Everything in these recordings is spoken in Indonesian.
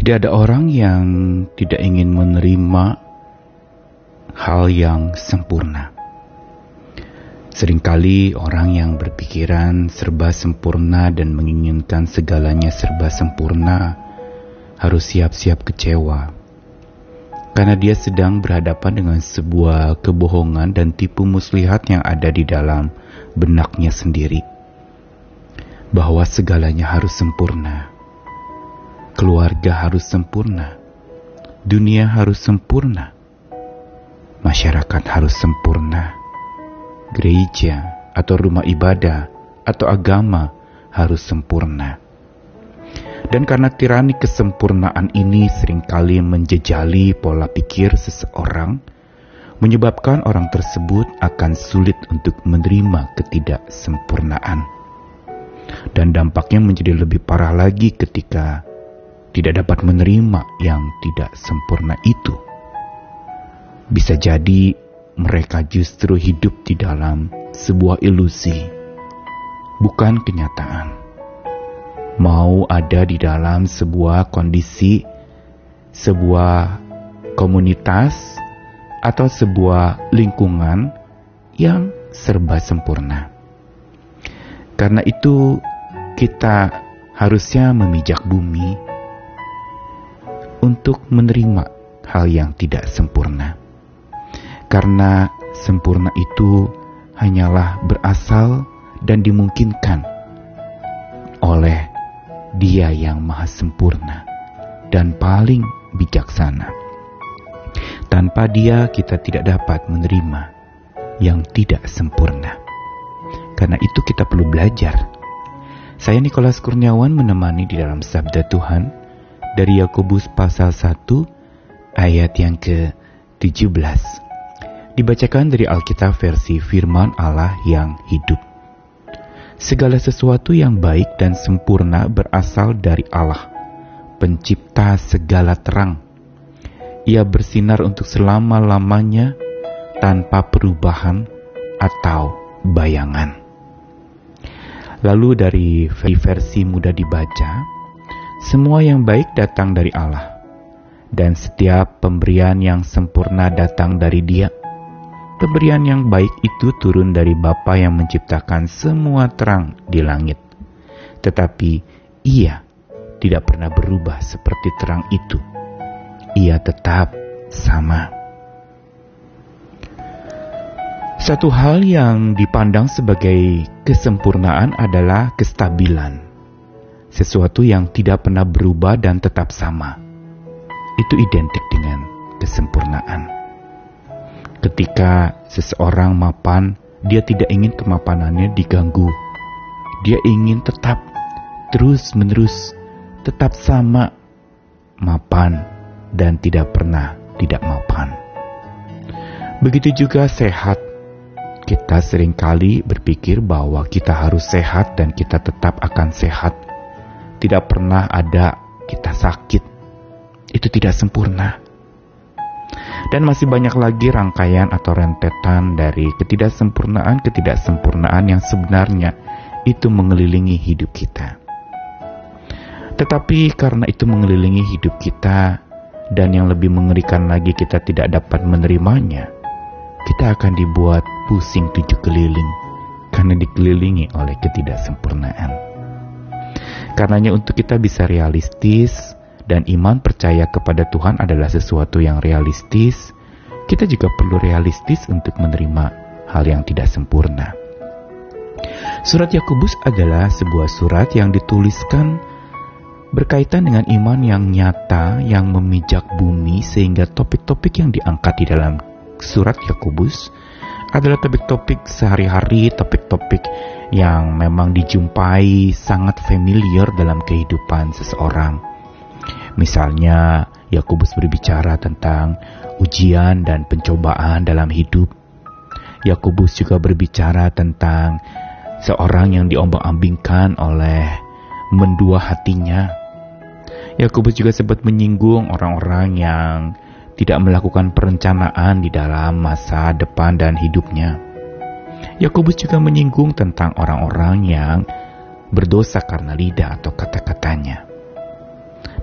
Tidak ada orang yang tidak ingin menerima hal yang sempurna. Seringkali orang yang berpikiran serba sempurna dan menginginkan segalanya serba sempurna harus siap-siap kecewa. Karena dia sedang berhadapan dengan sebuah kebohongan dan tipu muslihat yang ada di dalam benaknya sendiri. Bahwa segalanya harus sempurna keluarga harus sempurna, dunia harus sempurna, masyarakat harus sempurna, gereja atau rumah ibadah atau agama harus sempurna. Dan karena tirani kesempurnaan ini sering kali menjejali pola pikir seseorang, menyebabkan orang tersebut akan sulit untuk menerima ketidaksempurnaan. Dan dampaknya menjadi lebih parah lagi ketika tidak dapat menerima yang tidak sempurna itu. Bisa jadi mereka justru hidup di dalam sebuah ilusi, bukan kenyataan. Mau ada di dalam sebuah kondisi, sebuah komunitas, atau sebuah lingkungan yang serba sempurna. Karena itu, kita harusnya memijak bumi untuk menerima hal yang tidak sempurna. Karena sempurna itu hanyalah berasal dan dimungkinkan oleh Dia yang Maha Sempurna dan paling bijaksana. Tanpa Dia, kita tidak dapat menerima yang tidak sempurna. Karena itu, kita perlu belajar. Saya Nikolas Kurniawan menemani di dalam Sabda Tuhan dari Yakobus pasal 1 ayat yang ke-17. Dibacakan dari Alkitab versi firman Allah yang hidup. Segala sesuatu yang baik dan sempurna berasal dari Allah, pencipta segala terang. Ia bersinar untuk selama-lamanya tanpa perubahan atau bayangan. Lalu dari versi mudah dibaca, semua yang baik datang dari Allah, dan setiap pemberian yang sempurna datang dari Dia. Pemberian yang baik itu turun dari Bapa yang menciptakan semua terang di langit. Tetapi Ia tidak pernah berubah seperti terang itu. Ia tetap sama. Satu hal yang dipandang sebagai kesempurnaan adalah kestabilan sesuatu yang tidak pernah berubah dan tetap sama. Itu identik dengan kesempurnaan. Ketika seseorang mapan, dia tidak ingin kemapanannya diganggu. Dia ingin tetap terus-menerus tetap sama mapan dan tidak pernah tidak mapan. Begitu juga sehat. Kita sering kali berpikir bahwa kita harus sehat dan kita tetap akan sehat tidak pernah ada kita sakit. Itu tidak sempurna. Dan masih banyak lagi rangkaian atau rentetan dari ketidaksempurnaan-ketidaksempurnaan yang sebenarnya itu mengelilingi hidup kita. Tetapi karena itu mengelilingi hidup kita dan yang lebih mengerikan lagi kita tidak dapat menerimanya, kita akan dibuat pusing tujuh keliling karena dikelilingi oleh ketidaksempurnaan. Karenanya untuk kita bisa realistis dan iman percaya kepada Tuhan adalah sesuatu yang realistis, kita juga perlu realistis untuk menerima hal yang tidak sempurna. Surat Yakobus adalah sebuah surat yang dituliskan berkaitan dengan iman yang nyata yang memijak bumi sehingga topik-topik yang diangkat di dalam surat Yakobus adalah topik-topik sehari-hari, topik-topik yang memang dijumpai sangat familiar dalam kehidupan seseorang. Misalnya, Yakobus berbicara tentang ujian dan pencobaan dalam hidup. Yakobus juga berbicara tentang seorang yang diombang-ambingkan oleh mendua hatinya. Yakobus juga sempat menyinggung orang-orang yang tidak melakukan perencanaan di dalam masa depan dan hidupnya. Yakobus juga menyinggung tentang orang-orang yang berdosa karena lidah atau kata-katanya.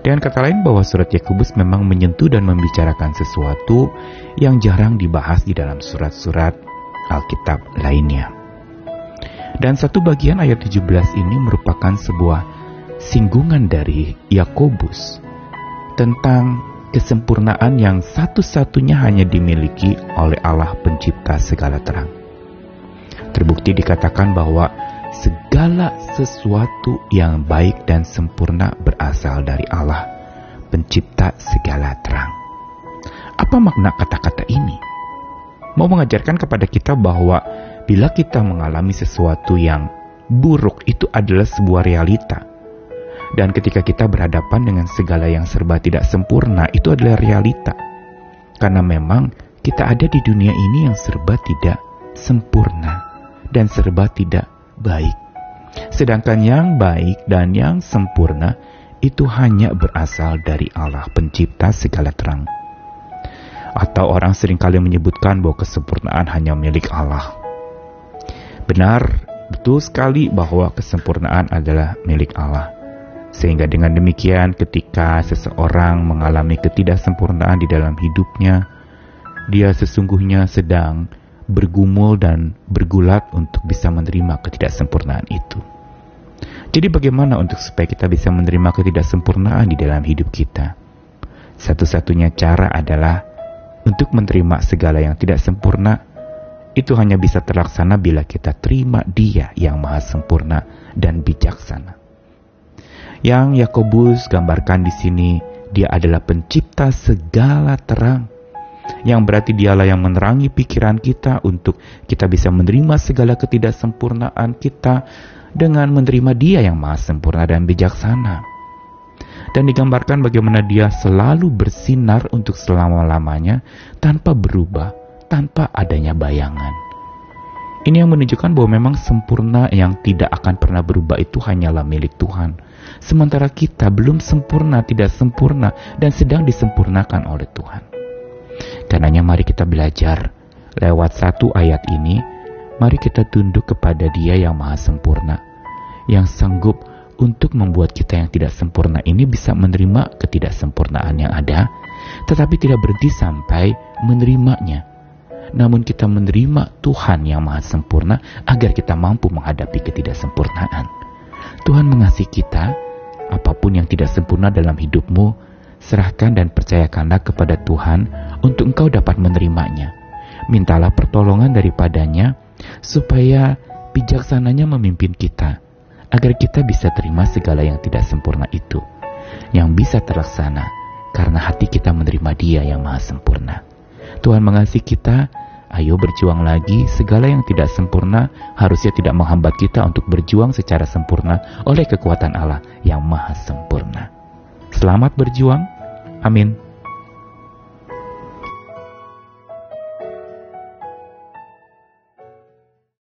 Dengan kata lain bahwa surat Yakobus memang menyentuh dan membicarakan sesuatu yang jarang dibahas di dalam surat-surat Alkitab lainnya. Dan satu bagian ayat 17 ini merupakan sebuah singgungan dari Yakobus tentang kesempurnaan yang satu-satunya hanya dimiliki oleh Allah pencipta segala terang. Terbukti dikatakan bahwa segala sesuatu yang baik dan sempurna berasal dari Allah, pencipta segala terang. Apa makna kata-kata ini? Mau mengajarkan kepada kita bahwa bila kita mengalami sesuatu yang buruk itu adalah sebuah realita. Dan ketika kita berhadapan dengan segala yang serba tidak sempurna, itu adalah realita. Karena memang kita ada di dunia ini yang serba tidak sempurna dan serba tidak baik. Sedangkan yang baik dan yang sempurna itu hanya berasal dari Allah pencipta segala terang. Atau orang sering kali menyebutkan bahwa kesempurnaan hanya milik Allah. Benar, betul sekali bahwa kesempurnaan adalah milik Allah. Sehingga dengan demikian ketika seseorang mengalami ketidaksempurnaan di dalam hidupnya, dia sesungguhnya sedang bergumul dan bergulat untuk bisa menerima ketidaksempurnaan itu. Jadi bagaimana untuk supaya kita bisa menerima ketidaksempurnaan di dalam hidup kita? Satu-satunya cara adalah untuk menerima segala yang tidak sempurna itu hanya bisa terlaksana bila kita terima Dia yang Maha Sempurna dan bijaksana. Yang Yakobus gambarkan di sini, Dia adalah pencipta segala terang yang berarti dialah yang menerangi pikiran kita untuk kita bisa menerima segala ketidaksempurnaan kita dengan menerima dia yang maha sempurna dan bijaksana. Dan digambarkan bagaimana dia selalu bersinar untuk selama-lamanya tanpa berubah, tanpa adanya bayangan. Ini yang menunjukkan bahwa memang sempurna yang tidak akan pernah berubah itu hanyalah milik Tuhan. Sementara kita belum sempurna, tidak sempurna, dan sedang disempurnakan oleh Tuhan. Karenanya mari kita belajar lewat satu ayat ini, mari kita tunduk kepada Dia yang Maha Sempurna, yang sanggup untuk membuat kita yang tidak sempurna ini bisa menerima ketidaksempurnaan yang ada, tetapi tidak berhenti sampai menerimanya. Namun kita menerima Tuhan yang Maha Sempurna agar kita mampu menghadapi ketidaksempurnaan. Tuhan mengasihi kita, apa pun yang tidak sempurna dalam hidupmu, serahkan dan percayakanlah kepada Tuhan untuk engkau dapat menerimanya. Mintalah pertolongan daripadanya supaya bijaksananya memimpin kita, agar kita bisa terima segala yang tidak sempurna itu, yang bisa terlaksana karena hati kita menerima dia yang maha sempurna. Tuhan mengasihi kita, ayo berjuang lagi, segala yang tidak sempurna harusnya tidak menghambat kita untuk berjuang secara sempurna oleh kekuatan Allah yang maha sempurna. Selamat berjuang, Amin.